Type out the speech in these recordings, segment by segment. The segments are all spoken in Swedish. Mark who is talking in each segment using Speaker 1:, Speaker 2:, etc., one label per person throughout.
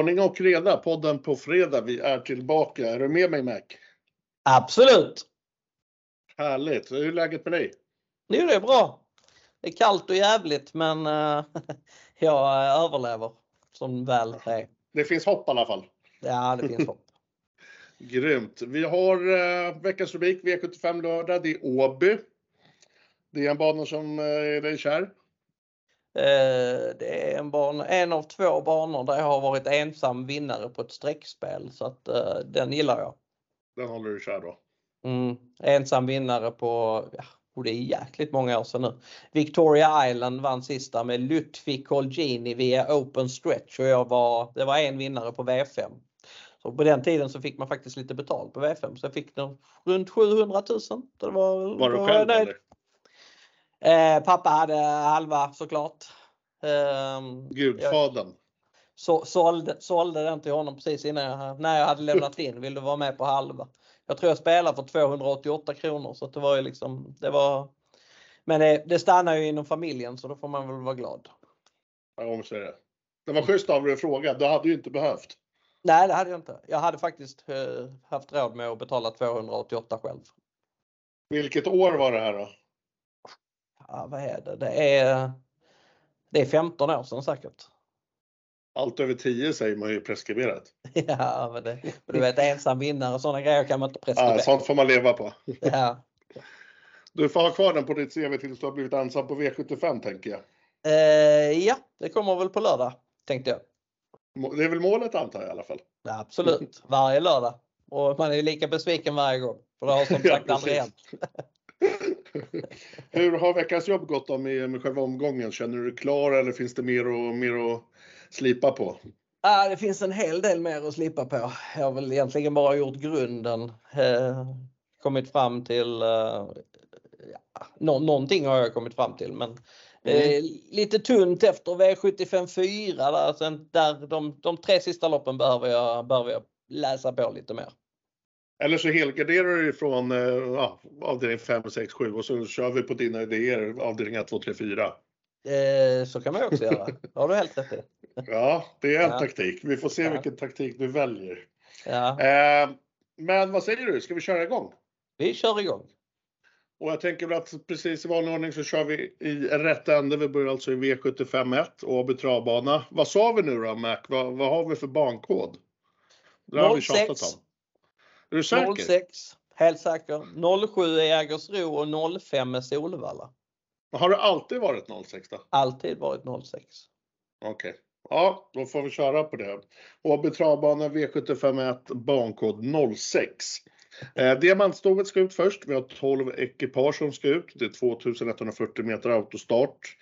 Speaker 1: Ordning och reda, podden på fredag. Vi är tillbaka. Är du med mig Mac?
Speaker 2: Absolut.
Speaker 1: Härligt. Hur är läget med dig?
Speaker 2: Jo, det är bra. Det är kallt och jävligt men uh, jag överlever som väl är.
Speaker 1: Det finns hopp i alla fall.
Speaker 2: Ja, det finns hopp.
Speaker 1: Grymt. Vi har uh, veckans rubrik V75 lördag. Det är Åby. Det är en bana som uh, är dig kär.
Speaker 2: Det är en, bana, en av två banor där jag har varit ensam vinnare på ett streckspel så att den gillar jag.
Speaker 1: Den håller du kär då?
Speaker 2: Mm, ensam vinnare på, ja, och det är jäkligt många år sedan nu. Victoria Island vann sista med Lutfi Colgini via Open Stretch och jag var, det var en vinnare på V5. Så på den tiden så fick man faktiskt lite betalt på V5 så jag fick runt 700 000. Det var,
Speaker 1: var du själv eller?
Speaker 2: Eh, pappa hade halva såklart. Eh,
Speaker 1: Gudfadern.
Speaker 2: Så, sålde, sålde den till honom precis innan jag, när jag hade lämnat in. Vill du vara med på halva? Jag tror jag spelade för 288 kronor så det var ju liksom, det var Men det, det stannar ju inom familjen så då får man väl vara glad.
Speaker 1: Ja, så är det. Det var schysst av dig att fråga. Du hade ju inte behövt.
Speaker 2: Nej, det hade jag inte. Jag hade faktiskt eh, haft råd med att betala 288 själv.
Speaker 1: Vilket år var det här då?
Speaker 2: Ja, vad är det? Det är, det är 15 år sedan säkert.
Speaker 1: Allt över 10 säger man ju preskriberat.
Speaker 2: Ja, men, det, men du vet ensam vinnare och sådana grejer kan man inte preskribera.
Speaker 1: Ja, sånt får man leva på.
Speaker 2: Ja.
Speaker 1: Du får ha kvar den på ditt CV tills du har blivit ensam på V75 tänker jag.
Speaker 2: Eh, ja, det kommer väl på lördag tänkte jag.
Speaker 1: Det är väl målet antar jag i alla fall.
Speaker 2: Ja, absolut, varje lördag. Och man är lika besviken varje gång. För det har som sagt ja, aldrig hänt.
Speaker 1: Hur har veckans jobb gått då med, med själva omgången? Känner du dig klar eller finns det mer och mer att slipa på?
Speaker 2: Ja, det finns en hel del mer att slipa på. Jag har väl egentligen bara gjort grunden. Eh, kommit fram till, eh, ja, nå någonting har jag kommit fram till men mm. lite tunt efter V75 4 där, sen, där de, de tre sista loppen behöver jag, behöver jag läsa på lite mer.
Speaker 1: Eller så helgarderar du ifrån ja, avdelning 5, 6, 7 och så kör vi på dina idéer avdelning 1, 2, 3, 4.
Speaker 2: Eh, så kan man också göra. Har du helt rätt i.
Speaker 1: Ja, det är en ja. taktik. Vi får se ja. vilken taktik du väljer.
Speaker 2: Ja.
Speaker 1: Eh, men vad säger du, ska vi köra igång?
Speaker 2: Vi kör igång.
Speaker 1: Och jag tänker väl att precis i vanlig ordning så kör vi i rätt ände. Vi börjar alltså i V751, Åby travbana. Vad sa vi nu då Mac? Vad, vad har vi för bankod?
Speaker 2: Det har 06. vi tjatat om.
Speaker 1: Är du säker?
Speaker 2: 06, helt säker. 07 är Jägersro och 05 är Solvalla.
Speaker 1: Har det alltid varit 06 då?
Speaker 2: Alltid varit 06.
Speaker 1: Okej. Okay. Ja, då får vi köra på det. Åby travbana V751 bankod 06. Eh, Diamantstovet ska ut först. Vi har 12 ekipage som ska ut. Det är 2140 meter autostart.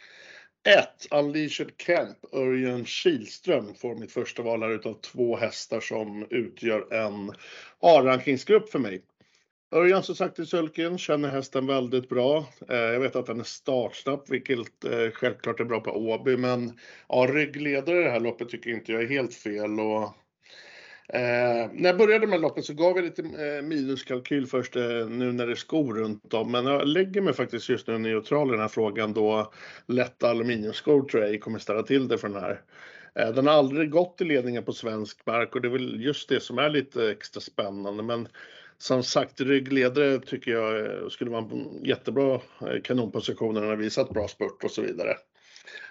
Speaker 1: 1. Unleashed Camp, Örjan Kihlström får mitt första val här utav två hästar som utgör en A-rankingsgrupp för mig. Örjan som sagt i sulken, känner hästen väldigt bra. Eh, jag vet att den är startsnabb, vilket eh, självklart är bra på Åby, men ja, ryggledare i det här loppet tycker inte jag är helt fel. Och, eh, när jag började med loppet så gav jag lite eh, minuskalkyl först eh, nu när det är skor runt om, men jag lägger mig faktiskt just nu neutral i den här frågan då lätta aluminiumskor tror jag kommer ställa till det för den här. Eh, den har aldrig gått i ledningen på svensk mark och det är väl just det som är lite extra spännande. Men som sagt, ryggledare tycker jag eh, skulle vara en jättebra eh, kanonposition. Den har visat bra spurt och så vidare.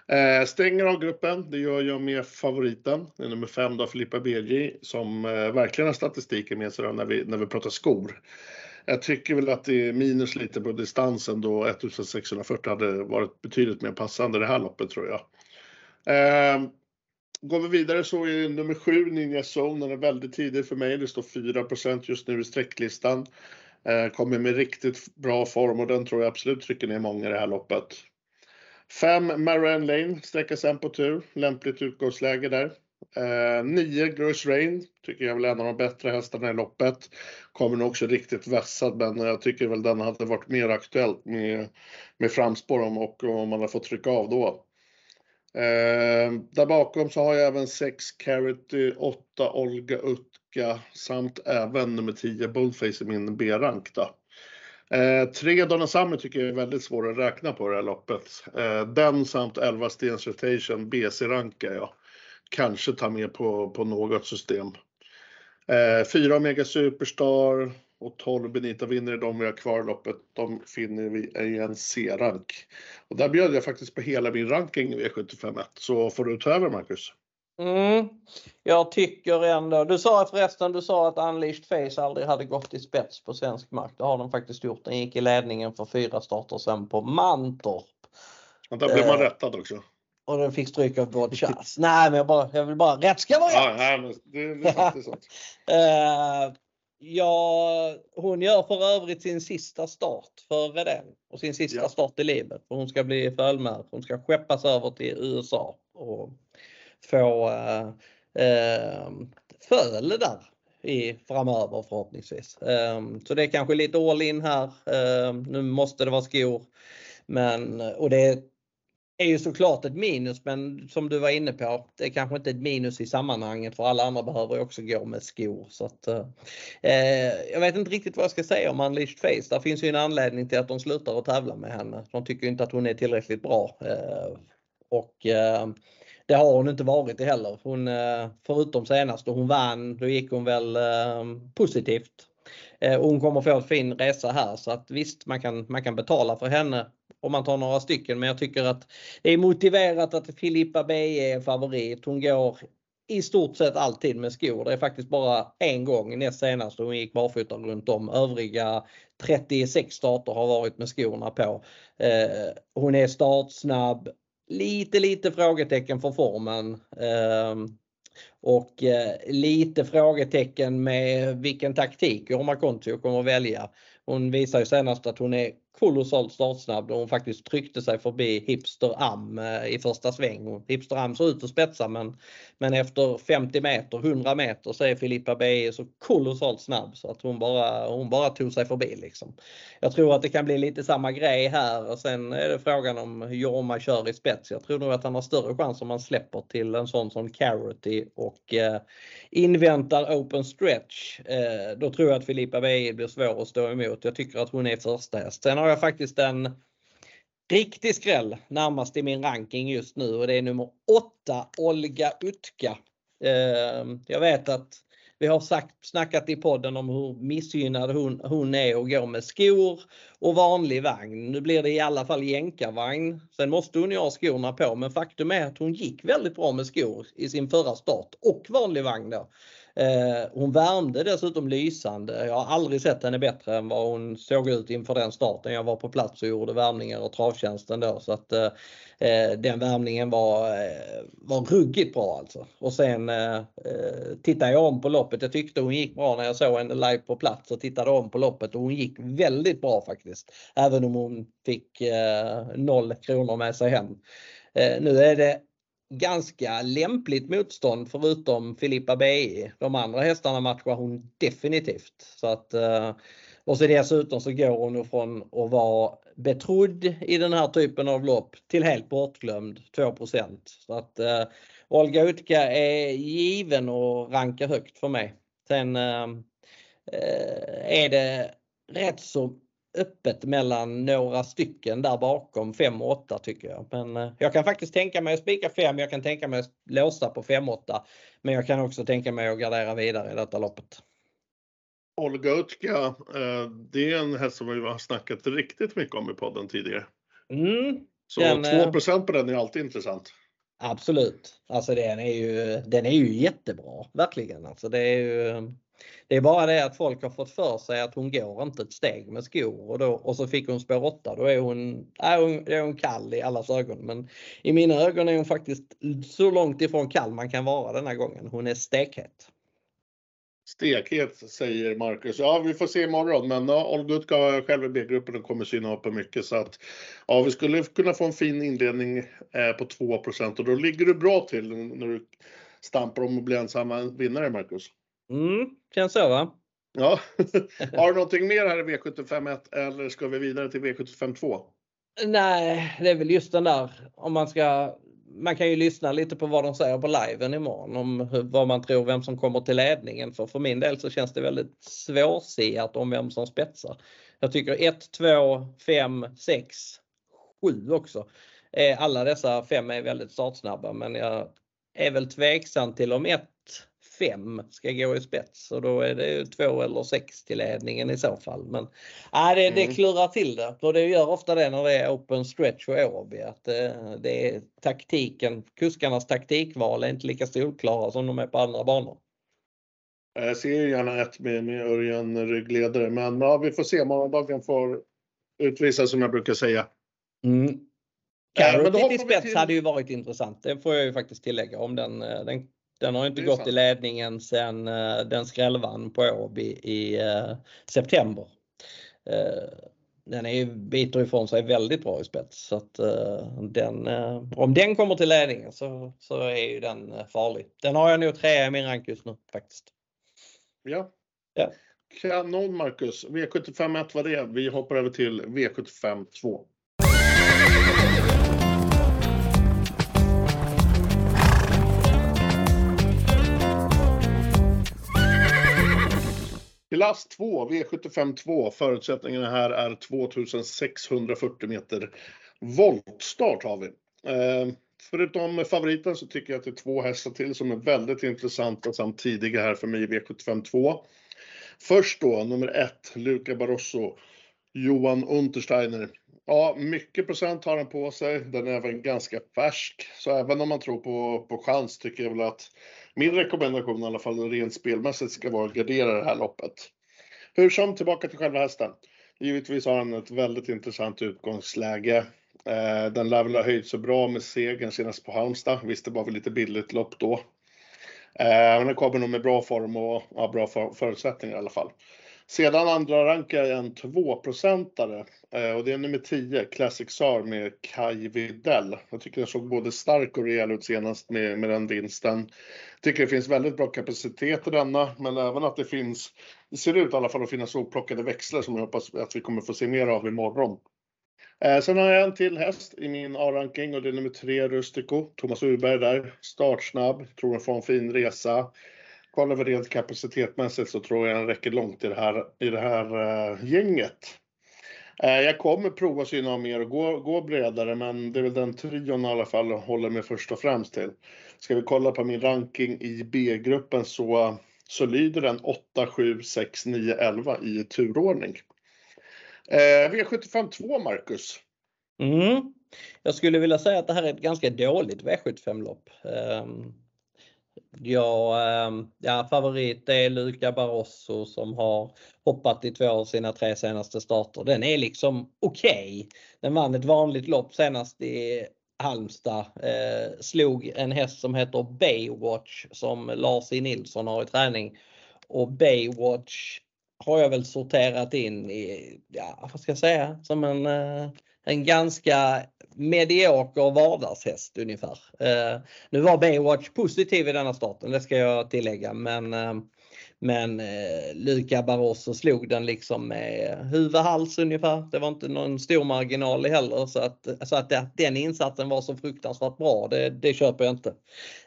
Speaker 1: Eh, stänger av gruppen, det gör jag med favoriten, det är nummer 5 då, Filippa BJ, som eh, verkligen har statistiken med sig när vi, när vi pratar skor. Jag tycker väl att det är minus lite på distansen då 1640 hade varit betydligt mer passande det här loppet tror jag. Eh, Går vi vidare så är nummer 7 Ninja Zone, den är väldigt tidig för mig. Det står 4% just nu i sträcklistan. Eh, kommer med riktigt bra form och den tror jag absolut trycker ner många i det här loppet. 5 Marianne Lane sträcker sen på tur, lämpligt utgångsläge där. 9 eh, Gross Rain tycker jag är väl en av de bättre hästarna i loppet. Kommer nog också riktigt vässad men jag tycker väl den hade varit mer aktuellt med, med framspår om, och om man har fått trycka av då. Eh, där bakom så har jag även 6 Carity, 8 Olga Utka samt även nummer 10 Bullface i min B-rank då. Eh, tre Donna Summer tycker jag är väldigt svår att räkna på det här loppet. Eh, den samt 11 Stens Rotation BC-rankar jag. kanske ta med på, på något system. Eh, fyra Omega Superstar och 12 Benita vinner de vi har kvar i loppet. De finner vi i en C-rank. Och där bjöd jag faktiskt på hela min ranking i V751. Så får du ta över Marcus.
Speaker 2: Mm. Jag tycker ändå, du sa förresten, du sa att Unleashed Face aldrig hade gått i spets på svensk mark. Det har den faktiskt gjort. Den gick i ledningen för fyra starter sen på Mantorp.
Speaker 1: Och där blev man eh, rättad också.
Speaker 2: Och den fick stryk av Broad Chas. Nej, men jag, bara, jag vill bara, rätt ska vara
Speaker 1: rätt! Ja, men det, det är faktiskt sånt.
Speaker 2: uh, ja, hon gör för övrigt sin sista start för Redén och sin sista ja. start i livet. För hon ska bli fölmär. Hon ska skeppas över till USA och få eh, eh, föl där i, framöver förhoppningsvis. Eh, så det är kanske lite all in här. Eh, nu måste det vara skor. Men, och det är ju såklart ett minus men som du var inne på, det är kanske inte ett minus i sammanhanget för alla andra behöver också gå med skor. Så att, eh, jag vet inte riktigt vad jag ska säga om Unleashed Face. Där finns ju en anledning till att de slutar att tävla med henne. De tycker inte att hon är tillräckligt bra. Eh, och eh, det har hon inte varit heller. Hon, eh, förutom senast då hon vann, då gick hon väl eh, positivt. Eh, hon kommer få en fin resa här så att visst man kan, man kan betala för henne om man tar några stycken. Men jag tycker att det är motiverat att Filippa B är favorit. Hon går i stort sett alltid med skor. Det är faktiskt bara en gång näst senast hon gick barfota runt om. Övriga 36 starter har varit med skorna på. Hon är startsnabb. Lite, lite frågetecken för formen. Ehm, och eh, lite frågetecken med vilken taktik Jorma Kontio kommer att välja. Hon visar ju senast att hon är kolossalt startsnabb och hon faktiskt tryckte sig förbi Hipster Am eh, i första sväng. Hipster Am ser ut att spetsa men, men efter 50 meter, 100 meter så är Filippa B så kolossalt snabb så att hon bara, hon bara tog sig förbi. Liksom. Jag tror att det kan bli lite samma grej här och sen är det frågan om hur Jorma kör i spets. Jag tror nog att han har större chans om man släpper till en sån som Carroty och eh, inväntar open stretch. Eh, då tror jag att Filippa B blir svår att stå emot. Jag tycker att hon är första häst. Sen har har jag faktiskt en riktig skräll närmast i min ranking just nu och det är nummer 8 Olga Utka. Ehm, jag vet att vi har sagt, snackat i podden om hur missgynnad hon, hon är och går med skor och vanlig vagn. Nu blir det i alla fall jänkarvagn. Sen måste hon ju ha skorna på men faktum är att hon gick väldigt bra med skor i sin förra start och vanlig vagn då. Eh, hon värmde dessutom lysande. Jag har aldrig sett henne bättre än vad hon såg ut inför den starten. Jag var på plats och gjorde värmningar och travtjänsten då så att eh, eh den värmningen var, eh, var ruggigt bra alltså. Och sen eh, eh, tittade jag om på loppet. Jag tyckte hon gick bra när jag såg henne live på plats och tittade om på loppet och hon gick väldigt bra faktiskt. Även om hon fick noll kronor med sig hem. nu är det ganska lämpligt motstånd förutom Filippa B.I. De andra hästarna matchar hon definitivt. Så att, eh, och så dessutom så går hon från att vara betrodd i den här typen av lopp till helt bortglömd 2 Så att eh, Olga Utka är given och rankar högt för mig. Sen eh, eh är det rätt så öppet mellan några stycken där bakom 5 och 8 tycker jag. Men eh, jag kan faktiskt tänka mig att spika 5, jag kan tänka mig att låsa på 5-8. Men jag kan också tänka mig att gardera vidare i detta loppet.
Speaker 1: Olga Utska, eh, det är en häst som vi har snackat riktigt mycket om i podden tidigare.
Speaker 2: Mm,
Speaker 1: Så den, 2% på den är alltid intressant.
Speaker 2: Absolut. Alltså den är ju, den är ju jättebra, verkligen. Alltså det är ju, det är bara det att folk har fått för sig att hon går inte ett steg med skor och, då, och så fick hon spår 8. Då är hon, är hon, är hon kall i allas ögon. Men i mina ögon är hon faktiskt så långt ifrån kall man kan vara denna gången. Hon är stekhet.
Speaker 1: Stekhet säger Marcus. Ja, vi får se imorgon, men ja, Olgutka själv i B-gruppen och kommer syna upp mycket så att ja, vi skulle kunna få en fin inledning eh, på 2 och då ligger du bra till när du stampar om att bli ensam vinnare, Marcus.
Speaker 2: Mm, känns så va?
Speaker 1: Ja. Har du någonting mer här i V751 eller ska vi vidare till V752?
Speaker 2: Nej, det är väl just den där om man ska man kan ju lyssna lite på vad de säger på liven imorgon om vad man tror vem som kommer till ledningen. För för min del så känns det väldigt svårsiat om vem som spetsar. Jag tycker 1, 2, 5, 6, 7 också. Alla dessa fem är väldigt startsnabba men jag är väl tveksam till om 1 5 ska gå i spets och då är det 2 eller 6 till ledningen i så fall. Men äh, det, det mm. klurrar till det och det gör ofta det när det är open stretch och Åby att det, det är taktiken, kuskarnas taktikval är inte lika solklara som de är på andra banor.
Speaker 1: Jag ser gärna ett med, med Örjan ryggledare men ja, vi får se. Morgondagen får utvisa som jag brukar säga.
Speaker 2: Mm. Carrot i spets till... hade ju varit intressant. Det får jag ju faktiskt tillägga. Om den, eh, den, den har inte gått sant. i ledningen sedan uh, den skrällvann på Åby i uh, september. Uh, den är biter ifrån sig väldigt bra i spets. Så att, den, om den kommer till ledningen så, så är ju den farlig. Den har jag nog trea i min rank just nu faktiskt.
Speaker 1: Ja. ja. Kanon Marcus. V75 1 var det. Vi hoppar över till V75 2. Klass 2, V75 2. Förutsättningarna här är 2640 meter voltstart har vi. Eh, förutom favoriten så tycker jag att det är två hästar till som är väldigt intressanta samt tidiga här för mig i V75 2. Först då nummer 1, Luca Barroso, Johan Untersteiner. Ja, mycket procent har den på sig. Den är även ganska färsk. Så även om man tror på, på chans tycker jag väl att min rekommendation i alla fall rent spelmässigt ska vara att gardera det här loppet. Hur som, tillbaka till själva hästen. Givetvis har han ett väldigt intressant utgångsläge. Eh, den lär väl ha höjt så bra med segern senast på Halmstad. Visst, det var väl lite billigt lopp då. Eh, men den kommer nog med bra form och ja, bra för, förutsättningar i alla fall. Sedan andra rankar jag en 2-procentare eh, och det är nummer 10, Classic Sar med Kai Videll. Jag tycker den såg både stark och rejäl ut senast med, med den vinsten. Tycker det finns väldigt bra kapacitet i denna, men även att det finns, det ser ut i alla fall att finnas oplockade växlar som jag hoppas att vi kommer få se mer av imorgon. Eh, sen har jag en till häst i min A-ranking och det är nummer 3, Rustico. Thomas Urberg där, startsnabb, tror den får en fin resa kollar vi rent kapacitetmässigt så tror jag den räcker långt i det här, i det här uh, gänget. Uh, jag kommer prova syna av mer och gå, gå bredare, men det är väl den trion i alla fall jag håller mig först och främst till. Ska vi kolla på min ranking i B-gruppen så, så lyder den 8, 7, 6, 9, 11 i turordning. Uh, V75 2, Marcus.
Speaker 2: Mm. Jag skulle vilja säga att det här är ett ganska dåligt V75-lopp. Um ehm, Ja, ehm, ja, favorit är Luca Barroso som har hoppat i två av sina tre senaste starter. Den är liksom okej. Okay. Den vann ett vanligt lopp senast i Halmstad. Eh, slog en häst som heter Baywatch som Lars E Nilsson har i träning. Och Baywatch har jag väl sorterat in i, ja vad ska jag säga, som en, eh, en ganska medioker vardagshäst ungefär. Eh, nu var Baywatch positiv i denna starten, det ska jag tillägga, men eh, men eh, Luca Barroso slog den liksom med huvud hals ungefär. Det var inte någon stor marginal heller så att, så att den insatsen var så fruktansvärt bra, det, det köper jag inte.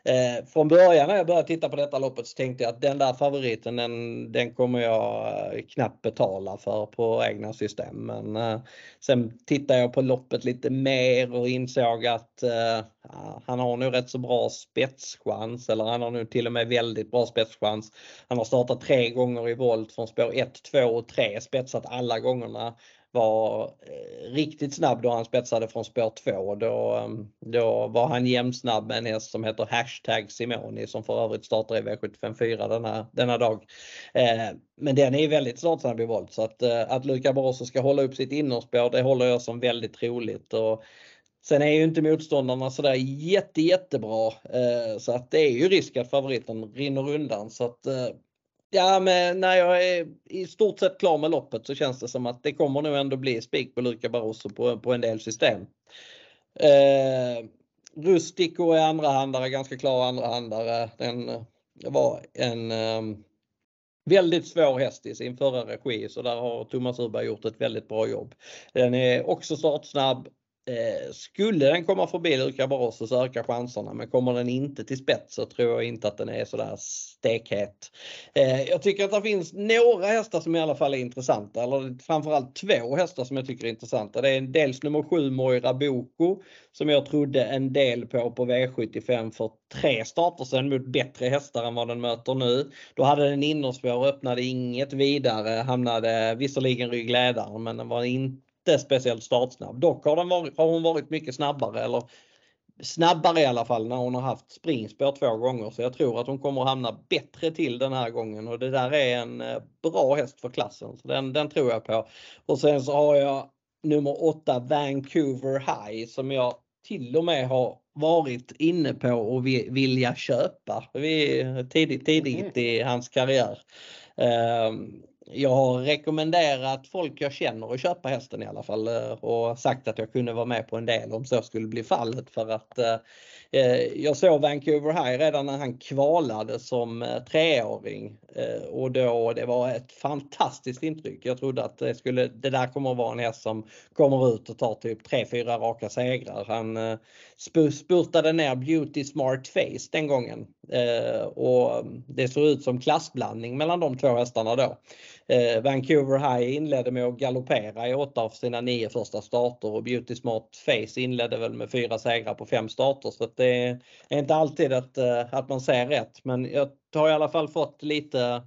Speaker 2: Eh, från början när jag började titta på detta loppet så tänkte jag att den där favoriten den, den kommer jag eh, knappt betala för på egna system. Men eh, sen tittade jag på loppet lite mer och insåg att eh, han har nog rätt så bra spetschans eller han har nu till och med väldigt bra spetschans. Han har startat tre gånger i volt från spår 1, 2 och 3, spetsat alla gångerna. Var eh, riktigt snabb då han spetsade från spår 2. Då, ehm, då var han jämnsnabb med en häst som heter Hashtag Simoni som för övrigt startar i V754 denna, denna dag. Eh, men den är väldigt startsnabb i volt så att, eh, att Luca Barroso ska hålla upp sitt innerspår det håller jag som väldigt troligt. Och Sen är ju inte motståndarna sådär jätte jättebra eh, så att det är ju risk att favoriten rinner undan så att eh, Ja, men när jag är i stort sett klar med loppet så känns det som att det kommer nog ändå bli spik på Luca Barroso på, på en del system. Eh, Rustico är andrahandare, ganska klar andrahandare. Eh, den eh, var en eh, väldigt svår häst i sin förra regi så där har Thomas Urberg gjort ett väldigt bra jobb. Den är också startsnabb, Eh, skulle den komma förbi Luka Barroso så ökar chanserna men kommer den inte till spets så tror jag inte att den är sådär stekhet. Eh, jag tycker att det finns några hästar som i alla fall är intressanta eller framförallt två hästar som jag tycker är intressanta. Det är dels nummer 7 Moira Boko som jag trodde en del på på V75 för tre starter sedan mot bättre hästar än vad den möter nu. Då hade den innerspår, öppnade inget vidare, hamnade visserligen ryggledaren men den var inte inte speciellt startsnabb. Dock har, varit, har hon varit mycket snabbare eller snabbare i alla fall när hon har haft springspår två gånger. Så jag tror att hon kommer att hamna bättre till den här gången och det där är en eh, bra häst för klassen. Så den, den tror jag på. Och sen så har jag nummer 8 Vancouver High som jag till och med har varit inne på och vilja köpa tidigt, tidigt mm. i hans karriär. Jag har rekommenderat folk jag känner att köpa hästen i alla fall eh, och sagt att jag kunde vara med på en del om så skulle bli fallet för att eh, eh jag såg Vancouver High redan när han kvalade som eh, treåring eh, och då det var ett fantastiskt intryck. Jag trodde att det, skulle, det där kommer att vara en häst som kommer ut och tar typ 3-4 raka segrar. Han eh, spurtade ner Beauty Smart Face den gången Eh, och det såg ut som klassblandning mellan de två hästarna då. Eh, Vancouver High inledde med att galoppera i åtta av sina nio första starter och Beauty Smart Face inledde väl med fyra segrar på fem starter så det är inte alltid att, eh, att man ser rätt men jag har i alla fall fått lite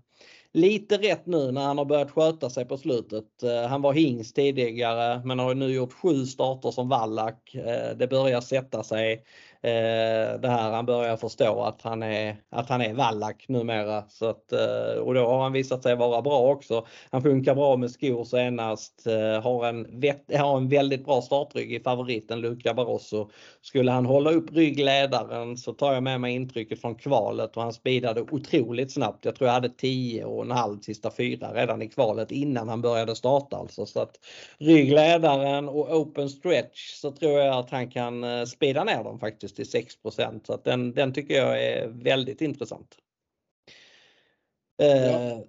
Speaker 2: lite rätt nu när han har börjat sköta sig på slutet. Eh, han var hingst tidigare men har nu gjort sju starter som vallack. Eh, det börjar sätta sig. Eh, det här han börjar förstå att han är, att han är vallack numera. Så att, eh, och då har han visat sig vara bra också. Han funkar bra med skor senast, eh, har en, har en väldigt bra startrygg i favoriten Luca Barroso. Skulle han hålla upp ryggledaren så tar jag med mig intrycket från kvalet och han speedade otroligt snabbt. Jag tror jag hade 10 och en halv sista fyra redan i kvalet innan han började starta alltså. Så att ryggledaren och open stretch så tror jag att han kan speeda ner dem faktiskt till 6 så att den, den tycker jag är väldigt intressant. Ja. Eh,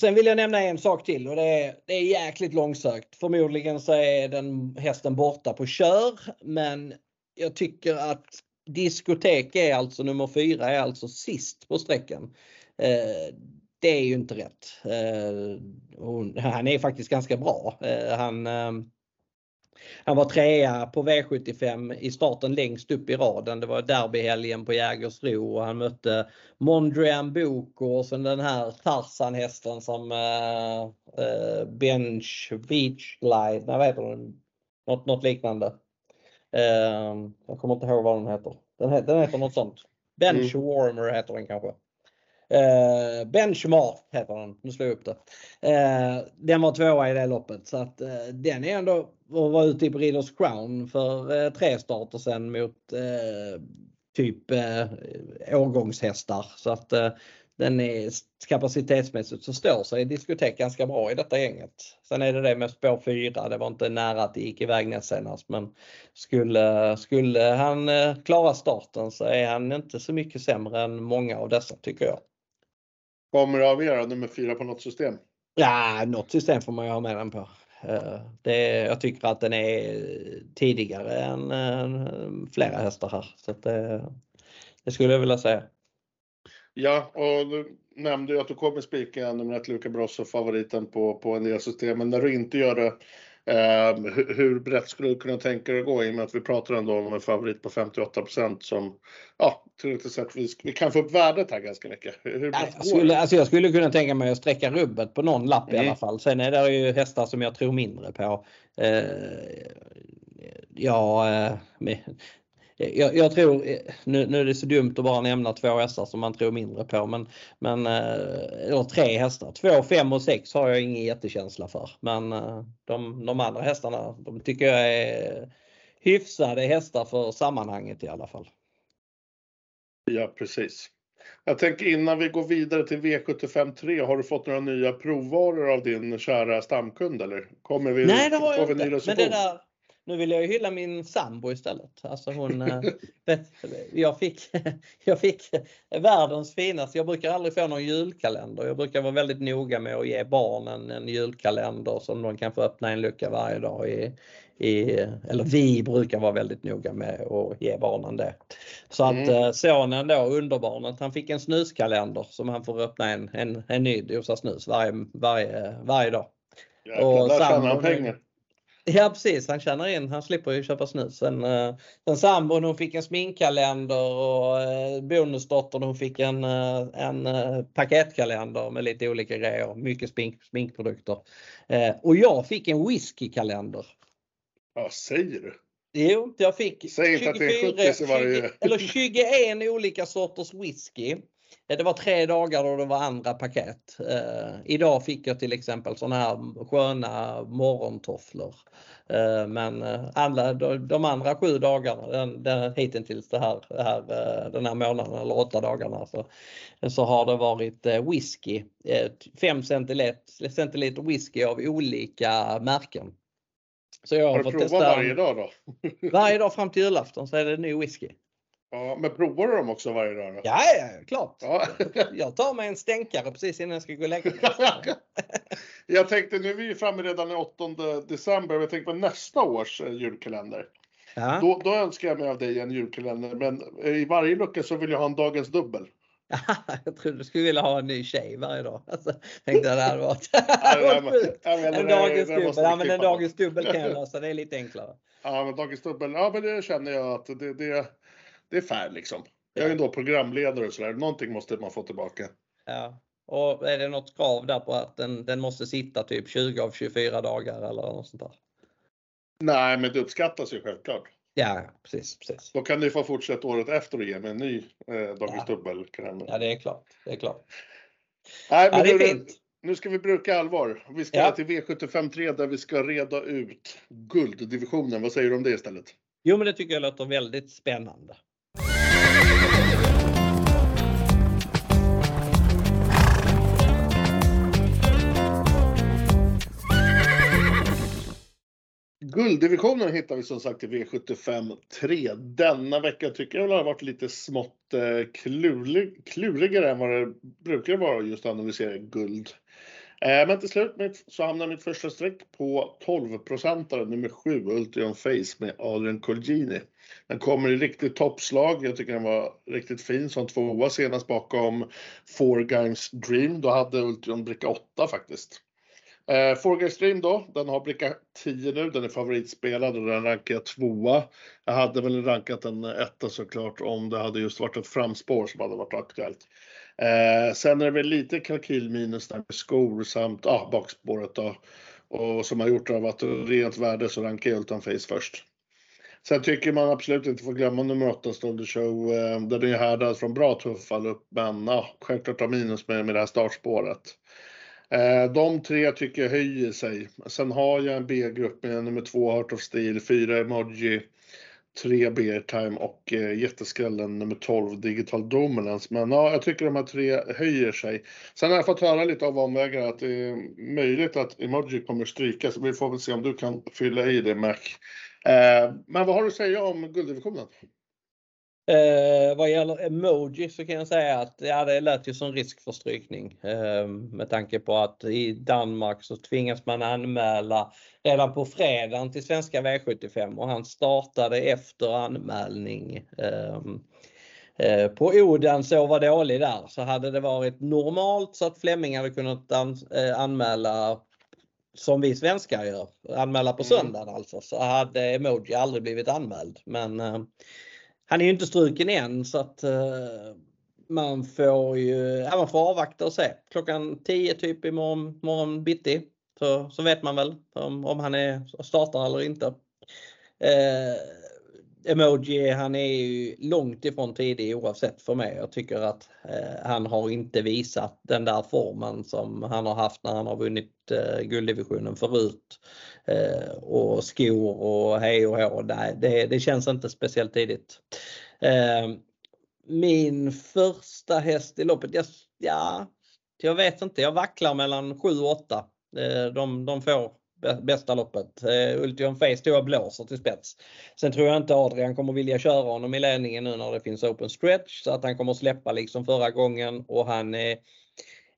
Speaker 2: sen vill jag nämna en sak till och det är, det är jäkligt långsökt. Förmodligen så är den hästen borta på kör men jag tycker att diskotek är alltså nummer fyra är alltså sist på sträckan. Eh, det är ju inte rätt. Eh, han är faktiskt ganska bra. Han han var trea på V75 i starten längst upp i raden. Det var derbyhelgen på Jägersro och han mötte Mondrian Boko och sen den här Tarzan-hästen som äh, äh, Bench Beach Glide, nej vad heter den? Något, något liknande. Äh, jag kommer inte ihåg vad den heter. Den, heter, den heter något sånt. Bench mm. Warmer heter den kanske. Eh, benchmark heter den, nu slår jag upp det. Eh, den var tvåa i det loppet så att eh, den är ändå och var ute i Breeders Crown för eh, tre starter sen mot eh, typ eh, årgångshästar så att eh, den är kapacitetsmässigt så står sig diskotek ganska bra i detta gänget. Sen är det det med spår 4, det var inte nära att det gick iväg näst senast men skulle, skulle han eh, klara starten så är han inte så mycket sämre än många av dessa tycker jag.
Speaker 1: Kommer du avgöra nummer fyra på något system?
Speaker 2: Ja, något system får man ju ha med den på. Eh, det, jag tycker att den är tidigare än eh, flera hästar här. Så det, det skulle jag vilja säga.
Speaker 1: Ja, och du nämnde ju att du kommer spika nummer ett Luca Brosso favoriten på, på en del system. Men när du inte gör det, Eh, hur brett skulle du kunna tänka dig att gå i och med att vi pratar ändå om en favorit på 58% som ja, tillräckligt sett vi, vi kan få upp värdet här ganska mycket. Hur
Speaker 2: jag, skulle, alltså jag skulle kunna tänka mig att sträcka rubbet på någon lapp mm. i alla fall. Sen är det ju hästar som jag tror mindre på. Eh, ja, jag, jag, tror, nu, nu är det så dumt att bara nämna två hästar som man tror mindre på, men, men eh, eller tre hästar. Två, fem och sex har jag ingen jättekänsla för. Men eh, de, de andra hästarna, de tycker jag är hyfsade hästar för sammanhanget i alla fall.
Speaker 1: Ja, precis. Jag tänker innan vi går vidare till V75 3, har du fått några nya provvaror av din kära stamkund eller? Kommer vi,
Speaker 2: Nej, det har jag inte. Men det där, nu vill jag ju hylla min sambo istället. Alltså hon, eh, jag, fick, jag fick världens finaste, jag brukar aldrig få någon julkalender. Jag brukar vara väldigt noga med att ge barnen en julkalender som de kan få öppna en lucka varje dag i, i, eller vi brukar vara väldigt noga med att ge barnen det. Så att mm. sonen då, underbarnet, han fick en snuskalender som han får öppna en, en, en ny dosa snus varje, varje, varje dag.
Speaker 1: Jäklar, och där tjänar han pengar.
Speaker 2: Ja precis, han tjänar in, han slipper ju köpa snus. Sen, eh, sen sambon hon fick en sminkkalender och eh, bonusdottern hon fick en, eh, en paketkalender med lite olika grejer, mycket smink, sminkprodukter. Och jag fick en whiskykalender.
Speaker 1: Ja, säger du?
Speaker 2: Jo, jag fick
Speaker 1: Säg 24, inte att det är 70 varje... 20,
Speaker 2: eller 21 olika sorters whisky. Det var tre dagar och det var andra paket. Eh, idag fick jag till exempel såna här sköna morgontofflor. Eh, men eh, alla de andra sju dagarna, den, den, hittills det här, det här, eh, den här månaden eller åtta dagarna så, så har det varit eh, whisky. 5 centiliter, centiliter whisky av olika märken.
Speaker 1: Så jag har, har du provat varje dag då?
Speaker 2: varje dag fram till julafton så är det ny whisky.
Speaker 1: Ja, men provar du dem också varje dag? Då?
Speaker 2: Ja, ja, klart. Ja. jag tar mig en stänkare precis innan jag ska gå och lägga mig.
Speaker 1: jag tänkte, nu är vi framme redan den 8 december, jag tänkte på nästa års eh, julkalender. Ja. Då, då önskar jag mig av dig en julkalender, men i varje lucka så vill jag ha en dagens dubbel.
Speaker 2: jag trodde du skulle vilja ha en ny tjej varje dag. Alltså, tänkte jag det hade varit, En dagens dubbel. Ja, men en dagens dubbel kan jag lösa. Det är lite enklare.
Speaker 1: Ja, men dagens dubbel. Ja, men det känner jag att det, det, det är fair liksom. Jag är ju då programledare och sådär. Någonting måste man få tillbaka.
Speaker 2: Ja. Och är det något krav där på att den, den måste sitta typ 20 av 24 dagar eller något sånt där?
Speaker 1: Nej, men det uppskattas ju självklart.
Speaker 2: Ja, precis, precis.
Speaker 1: Då kan du få fortsätta året efter och ge mig en ny eh, Dagens ja. dubbel
Speaker 2: Ja, det är klart. Det är klart.
Speaker 1: Nej, men ja, det är fint. Nu ska vi bruka allvar. Vi ska ja. till V753 där vi ska reda ut gulddivisionen. Vad säger du om det istället?
Speaker 2: Jo, men det tycker jag låter väldigt spännande.
Speaker 1: Gulddivisionen hittar vi som sagt i V75 3. Denna vecka tycker jag väl har varit lite smått eh, klurig, klurigare än vad det brukar vara just att analysera guld. Eh, men till slut så hamnar mitt första streck på 12-procentare nummer 7, Ultion Face med Adrian Colgjini. Den kommer i riktigt toppslag. Jag tycker den var riktigt fin som tvåa senast bakom Four Games Dream. Då hade Ultion bricka 8 faktiskt. Eh, Four Guys då, den har bricka 10 nu. Den är favoritspelad och den rankar jag tvåa. Jag hade väl rankat den etta såklart om det hade just varit ett framspår som hade varit aktuellt. Eh, sen är det väl lite kalkylminus där med skor samt ah, bakspåret då. Och som har gjort av att rent värde så rankar jag Ultan Face först. Sen tycker man absolut inte får glömma nummer 8 Stolder Show. Eh, den är härdad från bra tuffall upp men ah, självklart har minus med, med det här startspåret. Eh, de tre tycker jag höjer sig. Sen har jag en B-grupp med nummer 2 Heart of Steel, 4 Emoji, 3 Beer Time och eh, jätteskrällen nummer 12 Digital Dominance. Men ja, jag tycker de här tre höjer sig. Sen har jag fått höra lite av omvägar att det är möjligt att Emoji kommer strykas. vi får väl se om du kan fylla i det Mac. Eh, men vad har du att säga om gulddivisionen?
Speaker 2: Eh, vad gäller emoji så kan jag säga att ja, det lät ju som risk för strykning eh, med tanke på att i Danmark så tvingas man anmäla redan på fredagen till svenska V75 och han startade efter anmälning. Eh, eh på Oden så var dålig där så hade det varit normalt så att Flemming hade kunnat an, eh, anmäla som vi svenskar gör, anmäla på mm. söndagen alltså, så hade emoji aldrig blivit anmäld. Men eh, han är ju inte struken än så att uh, man får ju ja, man får avvakta och se. Klockan 10 typ imorgon morgon bitti så, så vet man väl om, om han är startar eller inte. Eh, Emoji han är ju långt ifrån tidig oavsett för mig. Jag tycker att eh, han har inte visat den där formen som han har haft när han har vunnit eh, gulddivisionen förut. Eh, och skor och hej och hå. Nej, det, det känns inte speciellt tidigt. Eh, min första häst i loppet, jag, ja, jag vet inte, jag vacklar mellan 7 och 8. Eh, de, de får bästa loppet. Eh, Ultion Face tror jag blåser till spets. Sen tror jag inte Adrian kommer vilja köra honom i ledningen nu när det finns open stretch så att han kommer släppa liksom förra gången och han är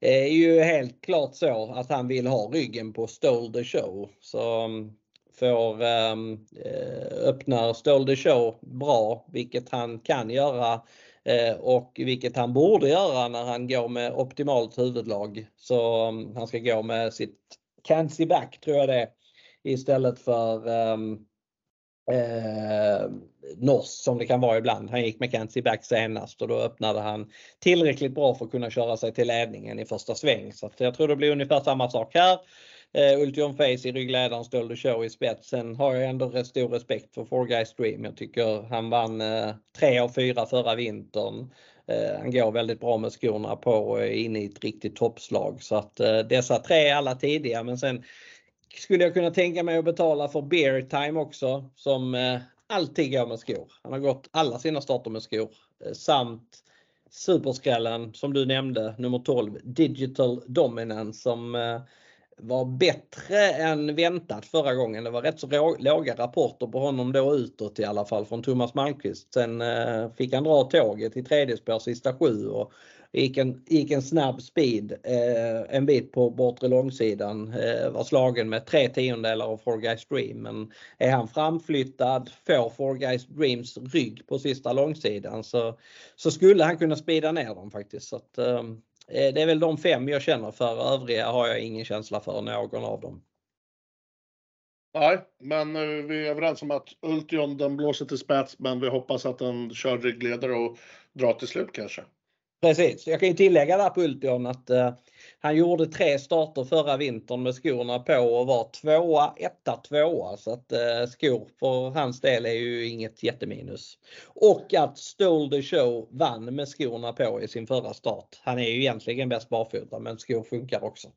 Speaker 2: är ju helt klart så att han vill ha ryggen på Stole the Show. Så mm, får ehm, eh, um, öppnar Stole the Show bra, vilket han kan göra eh, och vilket han borde göra när han går med optimalt huvudlag. Så mm, han ska gå med sitt Cancy back tror jag det är. istället för ehm, um, eh, Noss som det kan vara ibland. Han gick med Cancy back senast och då öppnade han tillräckligt bra för att kunna köra sig till ledningen i första sväng. Så jag tror det blir ungefär samma sak här. Uh, Ultion Face i ryggledaren, Stolder Show i spetsen har jag ändå rätt stor respekt för Four Guys Dream. Jag tycker han vann uh, tre av fyra förra vintern. Eh, han går väldigt bra med skorna på och är inne i ett riktigt toppslag. Så att eh, dessa tre är alla tidiga men sen skulle jag kunna tänka mig att betala för Bear Time också som eh, alltid går med skor. Han har gått alla sina starter med skor. samt superskrällen som du nämnde, nummer 12, Digital Dominance som var bättre än väntat förra gången. Det var rätt så låga rapporter på honom då utåt i alla fall från Thomas Malmqvist. Sen eh, fick han dra tåget i tredje spår sista sju och gick en, gick en snabb speed eh, en bit på bortre långsidan. Eh, var slagen med tre tiondelar av Four Guys Dream. Men är han framflyttad, får Four Guys Dreams rygg på sista långsidan så, så skulle han kunna speeda ner dem faktiskt. Så att, eh, Eh, det är väl de fem jag känner för. Övriga har jag ingen känsla för någon av dem.
Speaker 1: Nej, men eh, vi är överens om att Ultion den blåser till spets men vi hoppas att den kör ryggledare och drar till slut kanske.
Speaker 2: Precis, jag kan ju tillägga där på Ultion att eh, han gjorde tre starter förra vintern med skorna på och var tvåa, etta, tvåa. Så att eh, skor för hans del är ju inget jätteminus. Och att Stole the Show vann med skorna på i sin förra start. Han är ju egentligen bäst barfota men skor funkar också.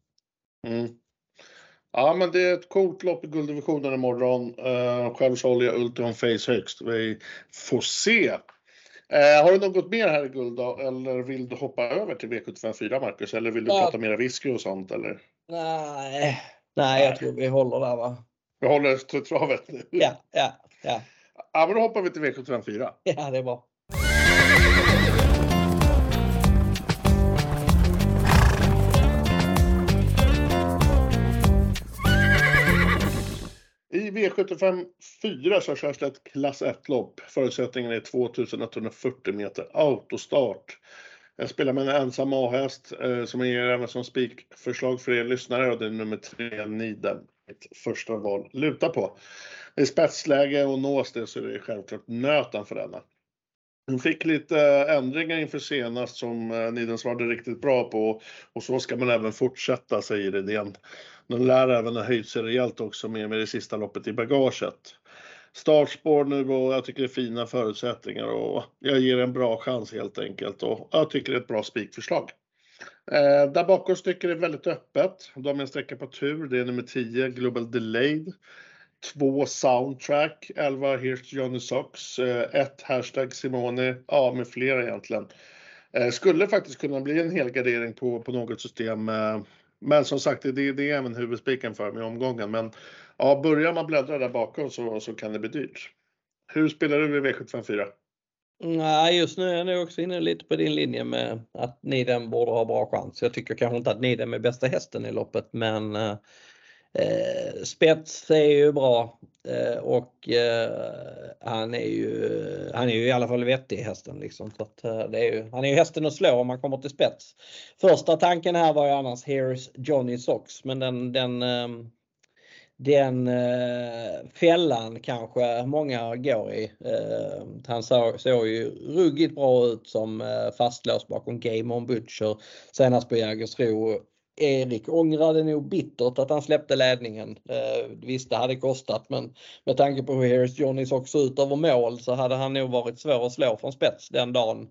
Speaker 1: Mm. Ja men det är ett coolt lopp i gulddivisionen imorgon. Uh, själv så håller jag Ultion Face högst. Vi får se Eh, har du något mer här i guld då, eller vill du hoppa över till V754 Marcus? Eller vill du ja. prata mera whisky och sånt eller?
Speaker 2: Nej, nej jag tror vi håller där va.
Speaker 1: Vi håller travet nu?
Speaker 2: Ja, ja, ja.
Speaker 1: Ja men då hoppar vi till V754.
Speaker 2: Ja det är bra.
Speaker 1: V75 4 så körs det ett klass 1-lopp. Förutsättningen är 2140 meter autostart. Jag spelar med en ensam A-häst eh, som jag ger även som spikförslag för er lyssnare och det är nummer 3 Niden. Mitt första val luta på. I spetsläge och nås det så är det självklart nöten för denna. De fick lite eh, ändringar inför senast som eh, Nidens Niden svarade riktigt bra på och så ska man även fortsätta säger idén. Den lär även ha höjt sig rejält också med, med det sista loppet i bagaget. Startspår nu och jag tycker det är fina förutsättningar och jag ger en bra chans helt enkelt och jag tycker det är ett bra spikförslag. Eh, där bakom tycker det är väldigt öppet. De har en sträcka på tur. Det är nummer 10, Global Delayed. Två Soundtrack, 11 Here's Johnny Socks, eh, ett Hashtag Simone, ja med flera egentligen. Eh, skulle faktiskt kunna bli en helgardering på, på något system. Eh, men som sagt, det, det är även huvudspiken för mig i omgången. Men ja, börjar man bläddra där bakom så, så kan det bli dyrt. Hur spelar du i V754?
Speaker 2: Nej, just nu är jag nog också inne lite på din linje med att Niden borde ha bra chans. Jag tycker kanske inte att Niden är bästa hästen i loppet men eh, spets är ju bra eh, och eh, han är ju han är ju i alla fall vettig hästen liksom. Så att, eh, det är ju, han är ju hästen att slå om man kommer till spets. Första tanken här var ju annars Here's Johnny Sox men den, den ehm, den eh, fällan kanske många går i. Eh, han såg, såg ju ruggigt bra ut som eh, fastlåst bakom Game On Butcher senast på Jägersro. Erik ångrade nog bittert att han släppte ledningen. Eh, visst det hade kostat men med tanke på hur Harris Johnnys också ut över mål så hade han nog varit svår att slå från spets den dagen.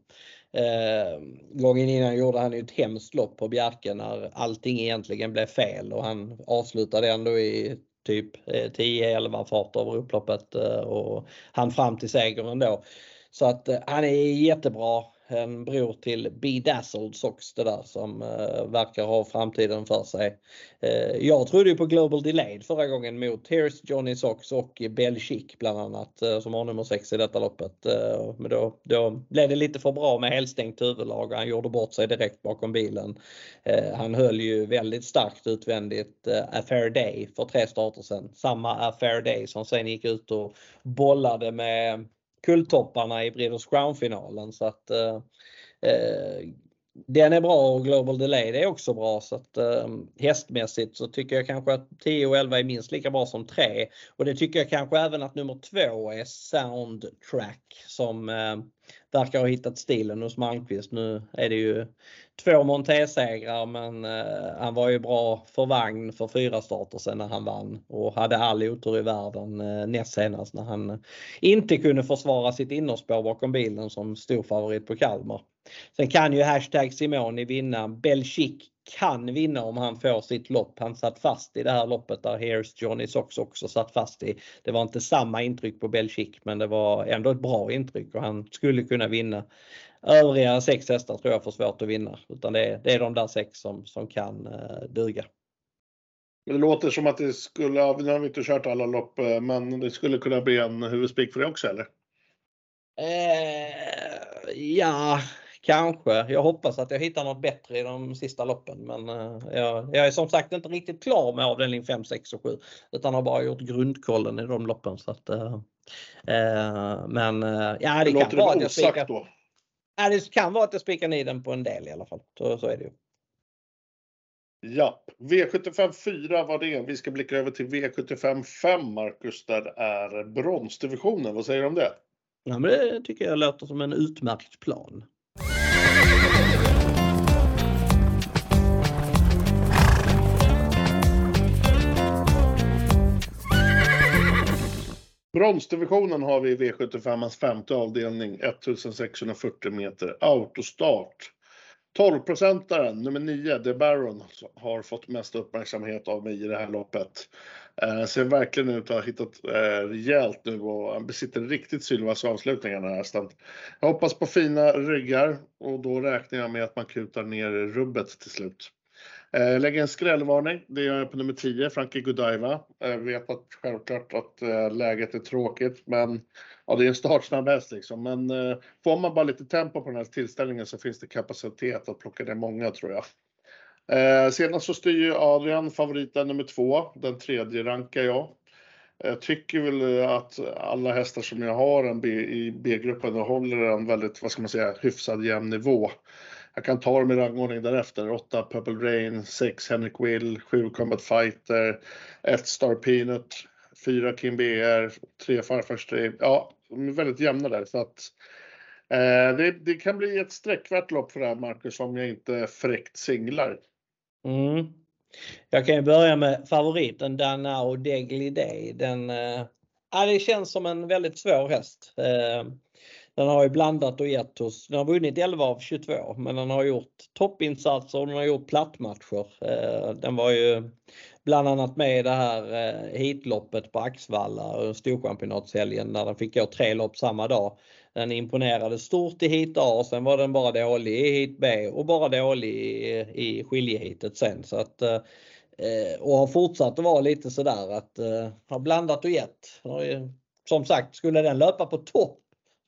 Speaker 2: Eh, gången innan gjorde han ju ett hemskt lopp på Bjerke när allting egentligen blev fel och han avslutade ändå i typ eh, 10-11 fart över upploppet eh, och han fram till segern ändå. Så att eh, han är jättebra en bror till Bedazzled Sox det där som eh, verkar ha framtiden för sig. Eh, jag trodde ju på Global Delayed förra gången mot Here's Johnny Sox och Bell Chic bland annat eh, som har nummer 6 i detta loppet. Eh, men då, då blev det lite för bra med helstängt huvudlag och han gjorde bort sig direkt bakom bilen. Eh, han höll ju väldigt starkt utvändigt eh, A Fair Day för tre starter sedan. Samma A Fair Day som sen gick ut och bollade med kulltopparna i Breeders Crown-finalen. Så att eh, eh, den är bra och Global Delay är också bra så att eh, hästmässigt så tycker jag kanske att 10 och 11 är minst lika bra som 3 och det tycker jag kanske även att nummer 2 är Soundtrack som eh, verkar ha hittat stilen hos Malmqvist. Nu är det ju två Monté-segrar men eh, han var ju bra för vagn för fyra starter sen när han vann och hade all otur i världen eh, näst senast när han inte kunde försvara sitt innerspår bakom bilen som stor favorit på Kalmar. Sen kan ju hashtag Simoni vinna. Belchic kan vinna om han får sitt lopp. Han satt fast i det här loppet där Here's Johnny Sox också satt fast i. Det var inte samma intryck på Belchic men det var ändå ett bra intryck och han skulle kunna vinna. Övriga sex hästar tror jag får svårt att vinna utan det är, det är de där sex som, som kan uh, duga.
Speaker 1: Det låter som att det skulle, nu har vi inte kört alla lopp, eh, men det skulle kunna bli en huvudspik för det också eller?
Speaker 2: Eh, ja, Kanske. Jag hoppas att jag hittar något bättre i de sista loppen men uh, jag, jag, är som sagt inte riktigt klar med avdelning 5, 6 och 7 utan har bara gjort grundkollen i de loppen. Så att, uh, uh, men ja, det, det kan vara att jag spikar. Då? Ja, det kan vara att jag spikar i den på en del i alla fall. Så, så är det ju.
Speaker 1: Ja, V75 4 var det. Vi ska blicka över till V75 5 Marcus, där är bronsdivisionen. Vad säger du om det?
Speaker 2: Ja, men det tycker jag låter som en utmärkt plan.
Speaker 1: Bronsdivisionen har vi i V75ans femte avdelning, 1640 meter autostart. 12-procentaren, nummer 9, The Baron, har fått mest uppmärksamhet av mig i det här loppet. Eh, ser verkligen ut att ha hittat eh, rejält nu och han besitter riktigt sylvas avslutningar den här hästen. Jag hoppas på fina ryggar och då räknar jag med att man kutar ner rubbet till slut. Eh, lägger en skrällvarning, det gör jag på nummer 10, Frankie Godiva. Eh, jag vet att självklart att eh, läget är tråkigt, men ja, det är en startsnabb häst liksom. Men eh, får man bara lite tempo på den här tillställningen så finns det kapacitet att plocka ner många tror jag. Eh, senast så styr ju Adrian favoriten nummer två, den tredje rankar jag. Jag tycker väl att alla hästar som jag har en B, i B-gruppen håller en väldigt, vad ska man säga, hyfsad jämn nivå. Jag kan ta dem i rangordning därefter. 8 Purple Rain, 6 Henrik Will, 7 Combat Fighter, 1 Star Peanut, 4 Kim BR, 3 Farfar Stream. Ja, de är väldigt jämna där. Så att, eh, det, det, kan bli ett sträckvärt lopp för det här Marcus om jag inte fräckt singlar.
Speaker 2: Mm. Jag kan ju börja med favoriten Danao Degli Day. Den, eh, det känns som en väldigt svår häst. Eh, den har ju blandat och gett oss, den har vunnit 11 av 22 men den har gjort toppinsatser och den har gjort plattmatcher. Eh, den var ju bland annat med i det här eh, heatloppet hitloppet på Axvalla, eh, storchampionatshelgen där den fick gå tre lopp samma dag. Den imponerade stort i hit A och sen var den bara dålig i hit B och bara dålig i, i skiljehitet sen. Så att, och har fortsatt att vara lite sådär att ha blandat och gett. Som sagt, skulle den löpa på topp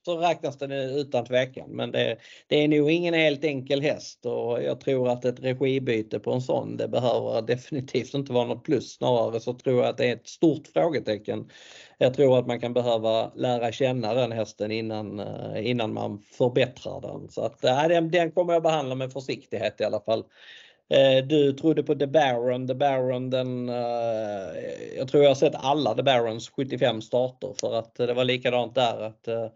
Speaker 2: så räknas den utan tvekan. Men det, det, är nog ingen helt enkel häst och jag tror att ett regibyte på en sån det behöver definitivt inte vara något plus. Snarare så tror jag att det är ett stort frågetecken. Jag tror att man kan behöva lära känna den hästen innan, eh, innan man förbättrar den. Så att, eh, den, den kommer jag behandla med försiktighet i alla fall. Eh, du trodde på The Baron. The Baron den, uh, jag tror jag har sett alla The Barons 75 starter för att det var likadant där att uh,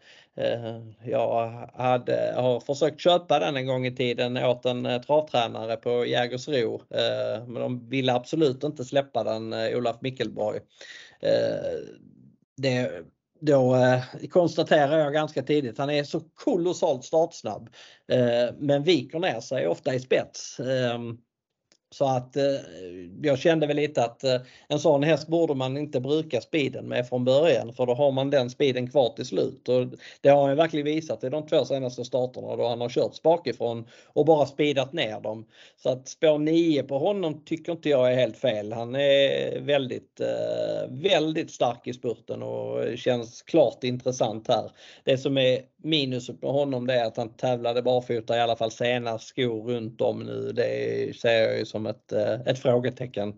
Speaker 2: jag hade, har försökt köpa den en gång i tiden åt en travtränare på Jägersro. Uh, men de ville absolut inte släppa den, Olaf Mickelborg. Det, då eh, konstaterar jag ganska tidigt, han är så kolossalt startsnabb. Eh, men viker ner sig ofta i spets. Ehm, så att eh, jag kände väl lite att eh, en sån häst borde man inte bruka speeden med från början för då har man den speeden kvar till slut. Och det har han verkligen visat i de två senaste starterna då han har kört bakifrån och bara speedat ner dem. Så att spår 9 på honom tycker inte jag är helt fel. Han är väldigt, eh, väldigt stark i spurten och känns klart intressant här. Det som är minuset på honom det är att han tävlade barfota i alla fall senast, skor runt om nu. Det ser jag ju som ett, eh, ett frågetecken.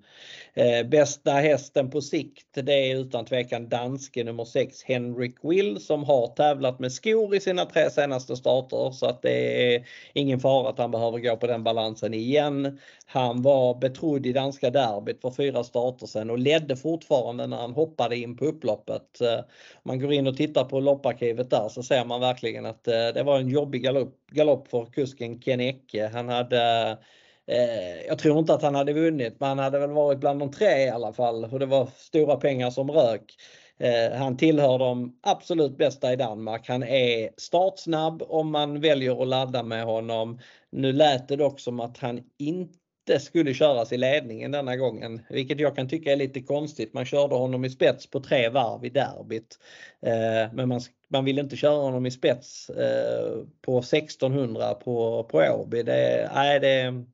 Speaker 2: Eh, bästa hästen på sikt det är utan tvekan danske nummer 6 Henrik Will som har tävlat med skor i sina tre senaste starter så att det är ingen fara att han behöver gå på den balansen igen. Han var betrodd i danska derbyt för fyra starter sedan och ledde fortfarande när han hoppade in på upploppet. Eh, man går in och tittar på lopparkivet där så ser man verkligen verkligen att eh, det var en jobbig galopp, galopp för kusken Ken Ecke. Han hade eh, jag tror inte att han hade vunnit men han hade väl varit bland de tre i alla fall och det var stora pengar som rök. Eh, han tillhör de absolut bästa i Danmark. Han är startsnabb om man väljer att ladda med honom. Nu lät det dock som att han inte skulle köras i ledningen denna gången, vilket jag kan tycka är lite konstigt. Man körde honom i spets på tre varv i derbyt. Men man, man vill inte köra honom i spets eh, på 1600 på, på Åby. Det, nej, det,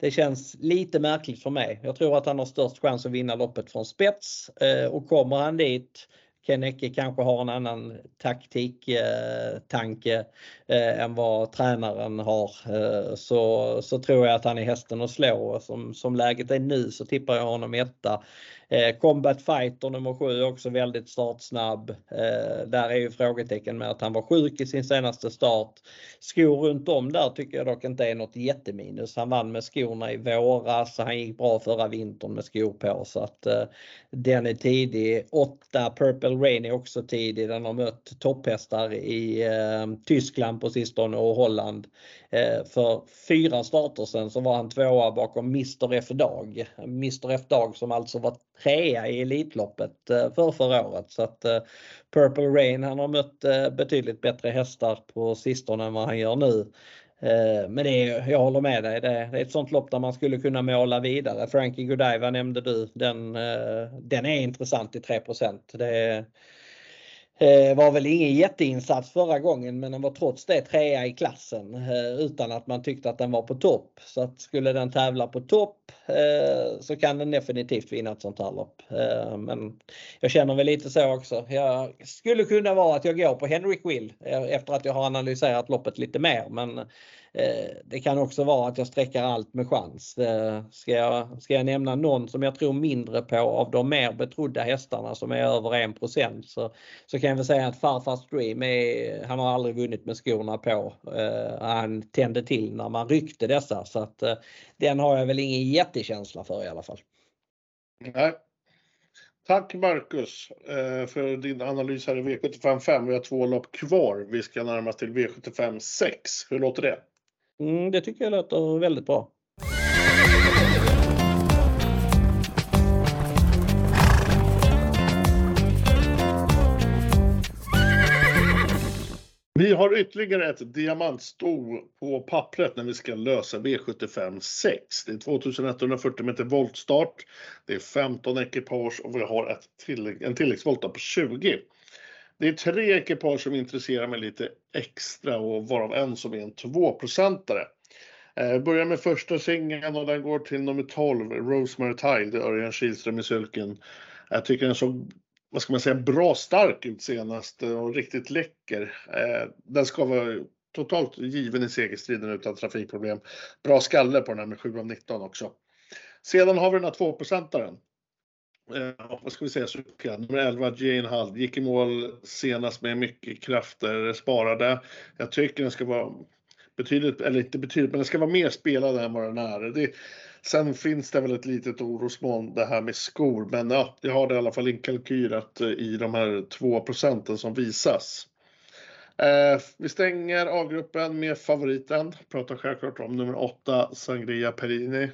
Speaker 2: det känns lite märkligt för mig. Jag tror att han har störst chans att vinna loppet från spets eh, och kommer han dit Ken Ecke kanske har en annan taktiktanke eh, eh, än vad tränaren har. Eh, så, så tror jag att han är hästen att slå. Som, som läget är nu så tippar jag honom etta. Eh, Combat Fighter nummer 7 är också väldigt startsnabb. Eh, där är ju frågetecken med att han var sjuk i sin senaste start. Skor runt om där tycker jag dock inte är något jätteminus. Han vann med skorna i våras han gick bra förra vintern med skor på så att eh, den är tidig. 8 Purple Rain är också tidig. Den har mött topphästar i eh, Tyskland på sistone och Holland. Eh, för fyra starter sen så var han tvåa bakom Mr F Dag. Mr F Dag som alltså var trea i Elitloppet eh, för förra året. Så att eh, Purple Rain han har mött eh, betydligt bättre hästar på sistone än vad han gör nu. Eh, men det är, jag håller med dig, det är ett sånt lopp där man skulle kunna måla vidare. Frankie Godiva nämnde du, den, eh, den är intressant i 3 det, är, Eh, var väl ingen jätteinsats förra gången men den var trots det trea i klassen eh, utan att man tyckte att den var på topp. Så att skulle den tävla på topp eh, så kan den definitivt vinna ett sånt här lopp. Men jag känner väl lite så också. Jag skulle kunna vara att jag går på Henrik Will efter att jag har analyserat loppet lite mer men Eh, det kan också vara att jag sträcker allt med chans. Eh, ska jag, ska jag nämna någon som jag tror mindre på av de mer betrodda hästarna som är över 1 så, så kan jag väl säga att Farfars Dream är, han har aldrig vunnit med skorna på. Eh, han tände till när man ryckte dessa så att den har jag väl ingen jättekänsla för i alla fall.
Speaker 1: Nej. Tack Marcus för din analys här i V75 5. Vi har två lopp kvar. Vi ska närma oss till V75 6. Hur låter det?
Speaker 2: Mm, det tycker jag låter väldigt bra.
Speaker 1: Vi har ytterligare ett diamantsto på pappret när vi ska lösa V75 6. Det är 2140 meter voltstart. Det är 15 ekipage och vi har ett tillägg, en tilläggsvolta på 20. Det är tre ekipage som intresserar mig lite extra och varav en som är en 2-procentare. Eh, börjar med första singeln och den går till nummer 12, Rosemary Tile, Örjan Kihlström i sulken. Jag tycker den såg, vad ska man säga, bra stark ut senast och riktigt läcker. Eh, den ska vara totalt given i segerstriden utan trafikproblem. Bra skalle på den här med 7 av 19 också. Sedan har vi den här 2-procentaren eh, vad ska vi säga, Suka, nummer 11 Jane Hull, gick i mål senast med mycket krafter sparade. Jag tycker den ska vara betydligt, eller inte betydligt, men den ska vara mer spelad än vad den är. Det, sen finns det väl ett litet orosmoln det här med skor, men ja, jag har det i alla fall inkalkylat eh, i de här 2 procenten som visas. Eh, vi stänger A-gruppen med favoriten, pratar självklart om nummer 8 Sangria Perini.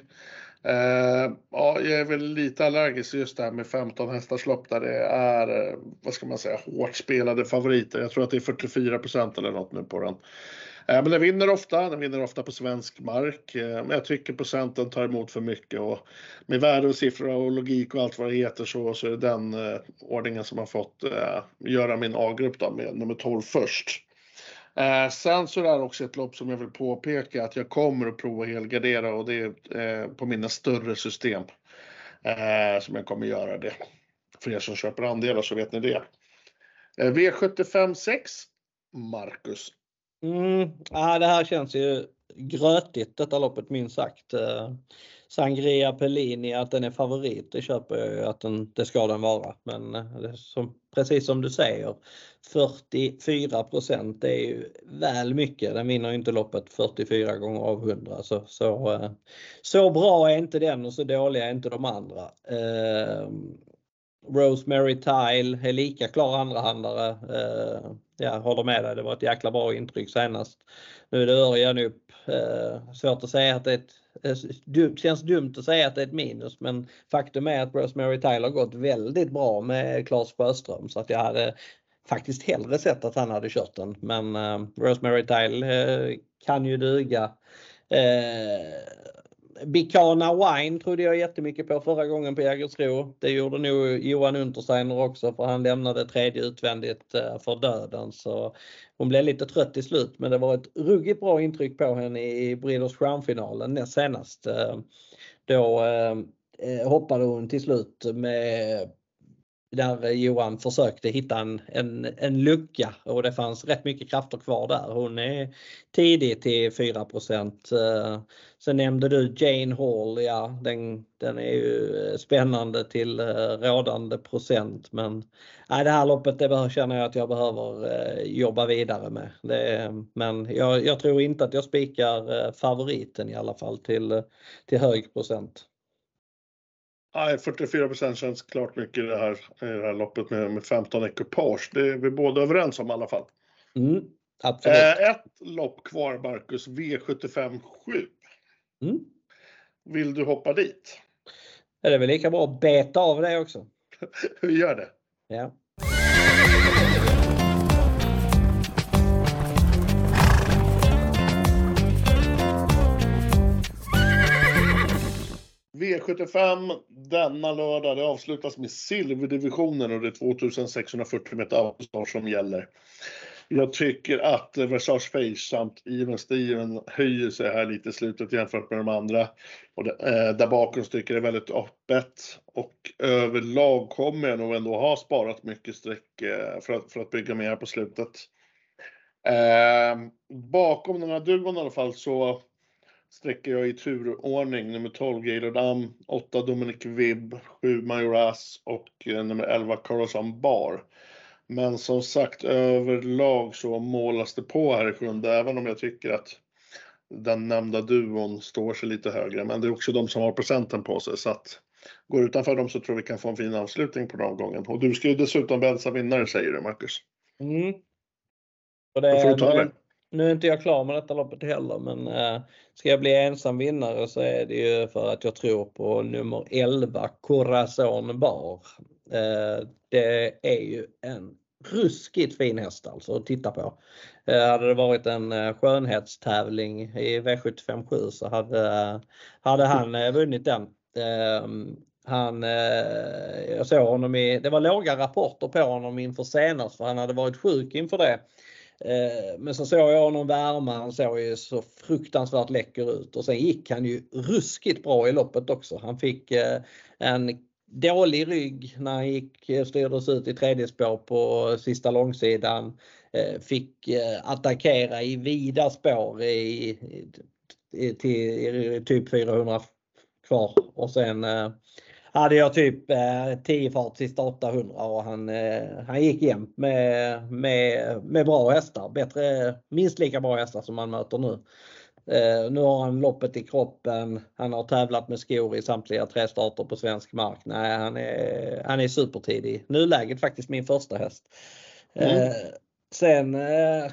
Speaker 1: Uh, ja, jag är väl lite allergisk just det här med 15 hästars lopp där det är, eh, vad ska man säga, hårt spelade favoriter. Jag tror att det är 44% eller något nu på den. Eh, men den vinner ofta, den vinner ofta på svensk mark. Men jag tycker procenten tar emot för mycket och med värde och siffror och logik och allt vad det heter så, så är det den ordningen som har fått göra min A-grupp då med nummer 12 först. Eh, sen så är det också ett lopp som jag vill påpeka att jag kommer att prova helgardera och det är eh, på mina större system eh, som jag kommer göra det. För er som köper andelar så vet ni det. Eh, V75 6, Marcus.
Speaker 2: Mm, ah, det här känns ju grötigt detta loppet minst sagt. Eh, Sangria Pellini, att den är favorit, det köper jag ju att den, det ska den vara. Men eh, som, precis som du säger, 44 det är ju väl mycket. Den vinner inte loppet 44 gånger av 100. Så, så, eh, så bra är inte den och så dåliga är inte de andra. Rosemary Tile är lika klar andrahandare. Jag håller med dig, det var ett jäkla bra intryck senast. Nu är det Örjan upp. Eh, svårt att säga att det är ett eh, det känns dumt att säga att det är ett minus men faktum är att Rosemary Tyler gått väldigt bra med Claes Sjöström så att jag hade faktiskt hellre sett att han hade kört den. Men eh, Rosemary Tile eh, kan ju duga. Eh, Bicana Wine trodde jag jättemycket på förra gången på Jägersro. Det gjorde nog Johan Untersteiner också för han lämnade tredje utvändigt eh, för döden. Så hon blev lite trött i slut men det var ett ruggigt bra intryck på henne i Breeders Crown-finalen näst senast. Eh, då eh, hoppade hon till slut med där Johan försökte hitta en, en, en lucka och det fanns rätt mycket krafter kvar där. Hon är tidig till 4 eh, Sen nämnde du Jane Hall, ja den, den är ju eh, spännande till eh, rådande procent men nej, det här loppet det känner jag att jag behöver jobba vidare med. Det, men jag, jag tror inte att jag spikar favoriten i alla fall till, till hög procent.
Speaker 1: Nej, 44% känns klart mycket i det här, i det här loppet med, med 15 ekipage. Det är vi båda överens om i alla fall.
Speaker 2: Mm, absolut. Eh,
Speaker 1: ett lopp kvar, Marcus. V75 7.
Speaker 2: Mm.
Speaker 1: Vill du hoppa dit?
Speaker 2: Det är väl lika bra att beta av det också.
Speaker 1: vi gör det.
Speaker 2: Ja.
Speaker 1: V75 denna lördag, det avslutas med silverdivisionen och det är 2640 meter avstånd som gäller. Jag tycker att eh, Versage Face samt Even Steven höjer sig här lite i slutet jämfört med de andra. Och det, eh, där bakom tycker jag det är väldigt öppet och överlag kommer jag nog ändå ha sparat mycket streck eh, för, att, för att bygga mer på slutet. Eh, bakom den här duon i alla fall så sträcker jag i turordning nummer 12 Gaylord Am, 8 Dominic Vibb, 7 Majoras och eh, nummer 11 Carlosson Bar. Men som sagt överlag så målas det på här i sjunde, även om jag tycker att den nämnda duon står sig lite högre. Men det är också de som har procenten på sig så att går utanför dem så tror vi kan få en fin avslutning på den gången. Och du ska ju dessutom bälsa vinnare säger du Marcus.
Speaker 2: Mm. Och det, får du ta det. Nu är inte jag klar med detta loppet heller men eh, ska jag bli ensam vinnare så är det ju för att jag tror på nummer 11 Corazon Bar. Eh, det är ju en ruskigt fin häst alltså att titta på. Eh, hade det varit en eh, skönhetstävling i V757 så hade, eh, hade han eh, vunnit den. Eh, han, eh, jag såg honom i, det var låga rapporter på honom inför senast för han hade varit sjuk inför det. Eh, men så såg jag honom värma, han såg ju så fruktansvärt läcker ut och sen gick han ju ruskigt bra i loppet också. Han fick eh, en dålig rygg när han gick, eh, styrdes ut i tredje spår på sista långsidan. Fick attackera i vida spår i, i, till typ 400 kvar och sen hade jag typ eh, 10 fart sista 800 och han, eh, han gick jämt med, med, med bra hästar. Bättre, minst lika bra hästar som man möter nu. Eh, nu har han loppet i kroppen. Han har tävlat med skor i samtliga tre starter på svensk mark. Nej, han är, han är supertidig. Nuläget faktiskt min första häst. Mm. Eh, sen eh,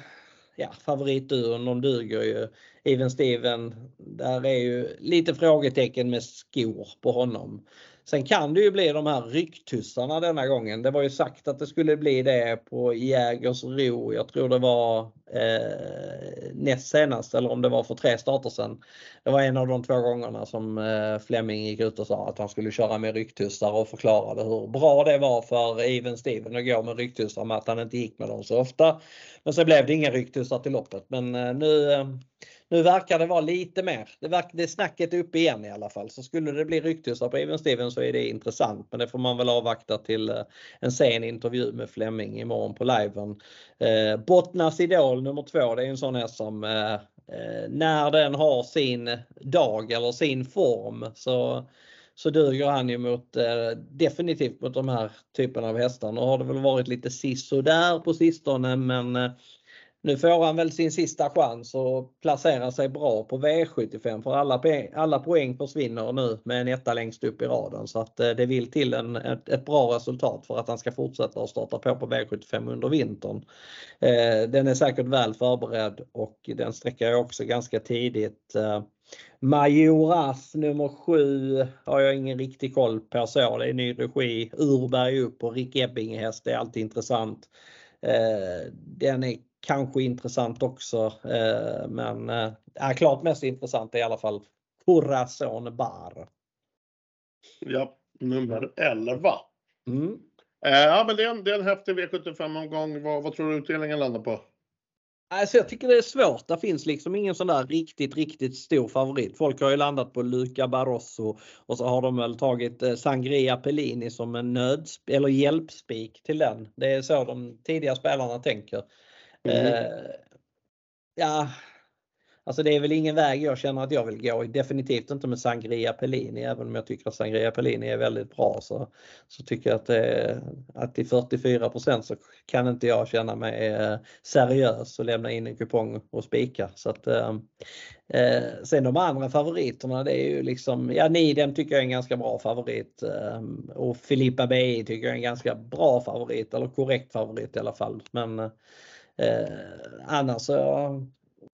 Speaker 2: ja, favoritduon, de duger ju. Even Steven, där är ju lite frågetecken med skor på honom. Sen kan det ju bli de här rycktussarna denna gången. Det var ju sagt att det skulle bli det på Jägersro. Jag tror det var eh, näst senast eller om det var för tre starter sedan. Det var en av de två gångerna som eh, Fleming gick ut och sa att han skulle köra med rycktussar och förklarade hur bra det var för Even Steven att gå med rycktussar med att han inte gick med dem så ofta. Men så blev det inga rycktussar till loppet men eh, nu eh, nu verkar det vara lite mer. Det, verkar, det snacket är uppe igen i alla fall. Så skulle det bli ryktesar på Even Steven så är det intressant. Men det får man väl avvakta till eh, en sen intervju med Flemming imorgon på liven. Eh, Bottnas Idol nummer två, det är en sån här som eh, eh när den har sin dag eller sin form så så duger han ju mot, eh, definitivt mot de här typerna av hästar. Nu har det väl varit lite där på sistone men eh, nu får han väl sin sista chans att placera sig bra på V75 för alla, alla poäng försvinner nu med en etta längst upp i raden så att eh, det vill till en, ett, ett bra resultat för att han ska fortsätta att starta på på V75 under vintern. Eh, den är säkert väl förberedd och den sträcker jag också ganska tidigt. Eh, Majoras nummer 7 har jag ingen riktig koll på så. Det är ny regi. Urberg upp och Rick Ebbing häst. Det är alltid intressant. Den är kanske intressant också. Eh, men är eh, klart mest intressant är i alla fall Corazon Bar.
Speaker 1: Ja, nummer 11. Mm. Eh, ja, men det är en, det är en häftig V75-omgång. Vad, vad tror du utdelningen landar på?
Speaker 2: Alltså jag tycker det är svårt. Det finns liksom ingen sån där riktigt, riktigt stor favorit. Folk har ju landat på Luca Barroso och så har de väl tagit Sangria Pellini som en nöds eller hjälpspik till den. Det är så de tidiga spelarna tänker. Mm. Eh, ja, alltså det är väl ingen väg jag känner att jag vill gå. Definitivt inte med Sangria Pellini. Även om jag tycker att Sangria Pellini är väldigt bra så, så tycker jag att, eh, att till 44% så kan inte jag känna mig eh, seriös och lämna in en kupong och spika. Så att, eh, eh, sen de andra favoriterna det är ju liksom, ja Nidem tycker jag är en ganska bra favorit eh, och Filippa BI tycker jag är en ganska bra favorit eller korrekt favorit i alla fall. Men Eh, annars så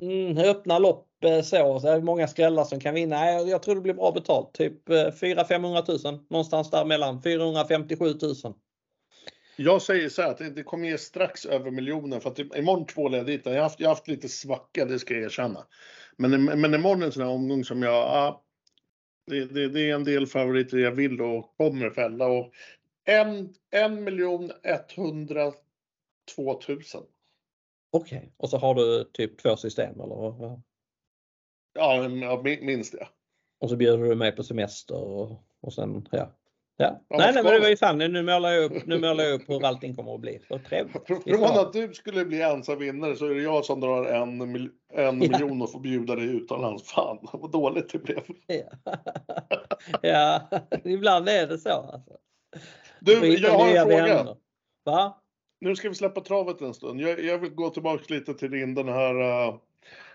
Speaker 2: mm, öppna lopp eh, så, så är det många skrällar som kan vinna. Jag tror det blir bra betalt. Typ eh, 400-500 000 någonstans däremellan. 457 000.
Speaker 1: Jag säger så här att det kommer ge strax över miljonen för att typ, imorgon tvålar jag dit. Jag har haft, jag har haft lite svacka, det ska jag erkänna. Men, men imorgon är en sån här omgång som jag, ah, det, det, det, är en del favoriter jag vill och kommer fälla och en, en miljon 102 000.
Speaker 2: Okej, okay. och så har du typ två system eller?
Speaker 1: Ja, minst det.
Speaker 2: Och så bjuder du med på semester och, och sen, ja. Ja. ja nej, nej, men det var ju fan, nu målar jag upp, nu målar jag upp hur allting kommer att bli. Så trevligt.
Speaker 1: Från att du skulle bli ensam vinnare så är det jag som drar en, en ja. miljon och får bjuda dig utomlands. Fan vad dåligt det blev.
Speaker 2: Ja, ja. ibland är det så. Alltså.
Speaker 1: Du, jag har en fråga.
Speaker 2: Vänner. Va?
Speaker 1: Nu ska vi släppa travet en stund. Jag, jag vill gå tillbaka lite till din den här uh,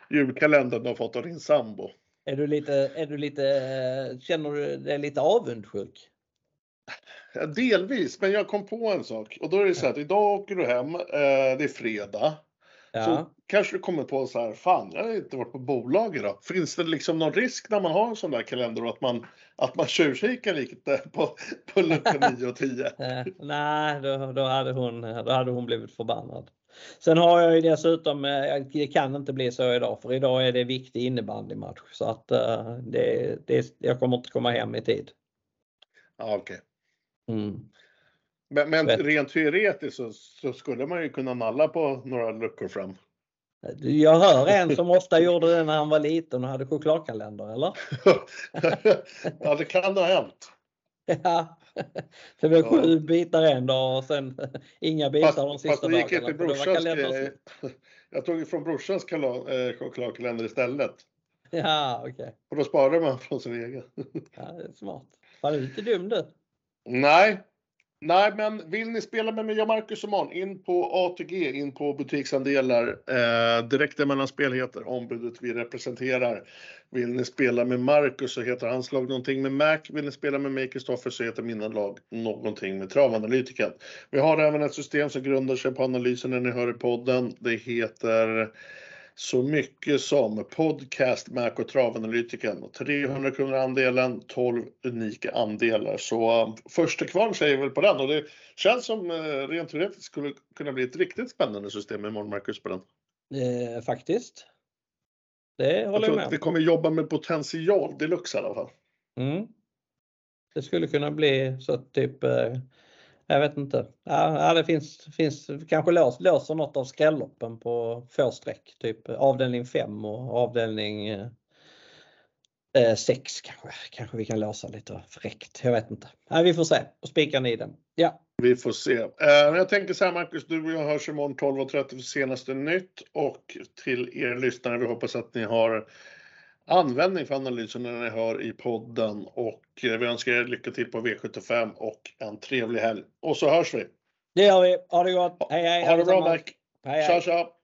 Speaker 1: julkalendern du har fått av din sambo.
Speaker 2: Är du lite, är du lite, uh, känner du dig lite avundsjuk?
Speaker 1: Delvis, men jag kom på en sak och då är det så att idag åker du hem, uh, det är fredag. Ja. Så kanske du kommer på så här, fan jag har inte varit på bolag idag. Finns det liksom någon risk när man har en sån där kalender att man, att man tjuvkikar lite på, på lucka 9 och 10?
Speaker 2: Eh, nej, då, då, hade hon, då hade hon blivit förbannad. Sen har jag ju dessutom, eh, det kan inte bli så idag för idag är det viktig innebandymatch så att uh, det, det, jag kommer inte komma hem i tid.
Speaker 1: Ja, Okej. Okay. Mm. Men, men rent teoretiskt så, så, skulle man ju kunna nalla på några luckor fram.
Speaker 2: Jag hör en som ofta gjorde det när han var liten och hade chokladkalender, eller?
Speaker 1: ja, det kan ha hänt.
Speaker 2: Ja, det blev ja. sju bitar en dag och sen inga bitar fast, de sista dagarna. Gick inte brorsans,
Speaker 1: jag tog från brorsans eh, chokladkalender istället.
Speaker 2: Ja, okej. Okay.
Speaker 1: Och då sparade man från sin egen.
Speaker 2: ja, det är smart. Var du inte dum du?
Speaker 1: Nej, Nej, men vill ni spela med mig och Marcus imorgon, in på ATG, in på butiksandelar, eh, direkt emellan mellan spel heter ombudet vi representerar. Vill ni spela med Marcus så heter hans lag någonting med Mac. Vill ni spela med mig, Kristoffer, så heter mina lag någonting med Travanalytiken. Vi har även ett system som grundar sig på analysen när ni hör i podden. Det heter så mycket som podcast Mac och travanalytiken. 300 kronor andelen, 12 unika andelar. Så uh, första kvar säger väl på den och det känns som uh, rent teoretiskt skulle kunna bli ett riktigt spännande system imorgon Marcus på den.
Speaker 2: Eh, faktiskt. Det
Speaker 1: Jag
Speaker 2: håller jag
Speaker 1: tror
Speaker 2: med
Speaker 1: att
Speaker 2: om.
Speaker 1: vi kommer jobba med potential deluxe i alla fall.
Speaker 2: Mm. Det skulle kunna bli så att typ, eh, jag vet inte. Ja, det finns, finns kanske lås, låser något av skrälloppen på få streck. Typ avdelning 5 och avdelning eh, eh 6 kanske. Kanske vi kan låsa lite fräckt. Jag vet inte. Ja, vi får se och spikar ni den. Ja,
Speaker 1: Vi får se. Eh, jag tänker så här Marcus, du och jag hörs imorgon 12.30 för senaste nytt och till er lyssnare, vi hoppas att ni har användning för analysen när ni hör i podden och eh, vi önskar er lycka till på V75 och en trevlig helg. Och så hörs vi.
Speaker 2: det gör vi. Ha det gott. Hej hej
Speaker 1: Ha det bra. Mac.
Speaker 2: Hej, hej.
Speaker 1: Tja tja!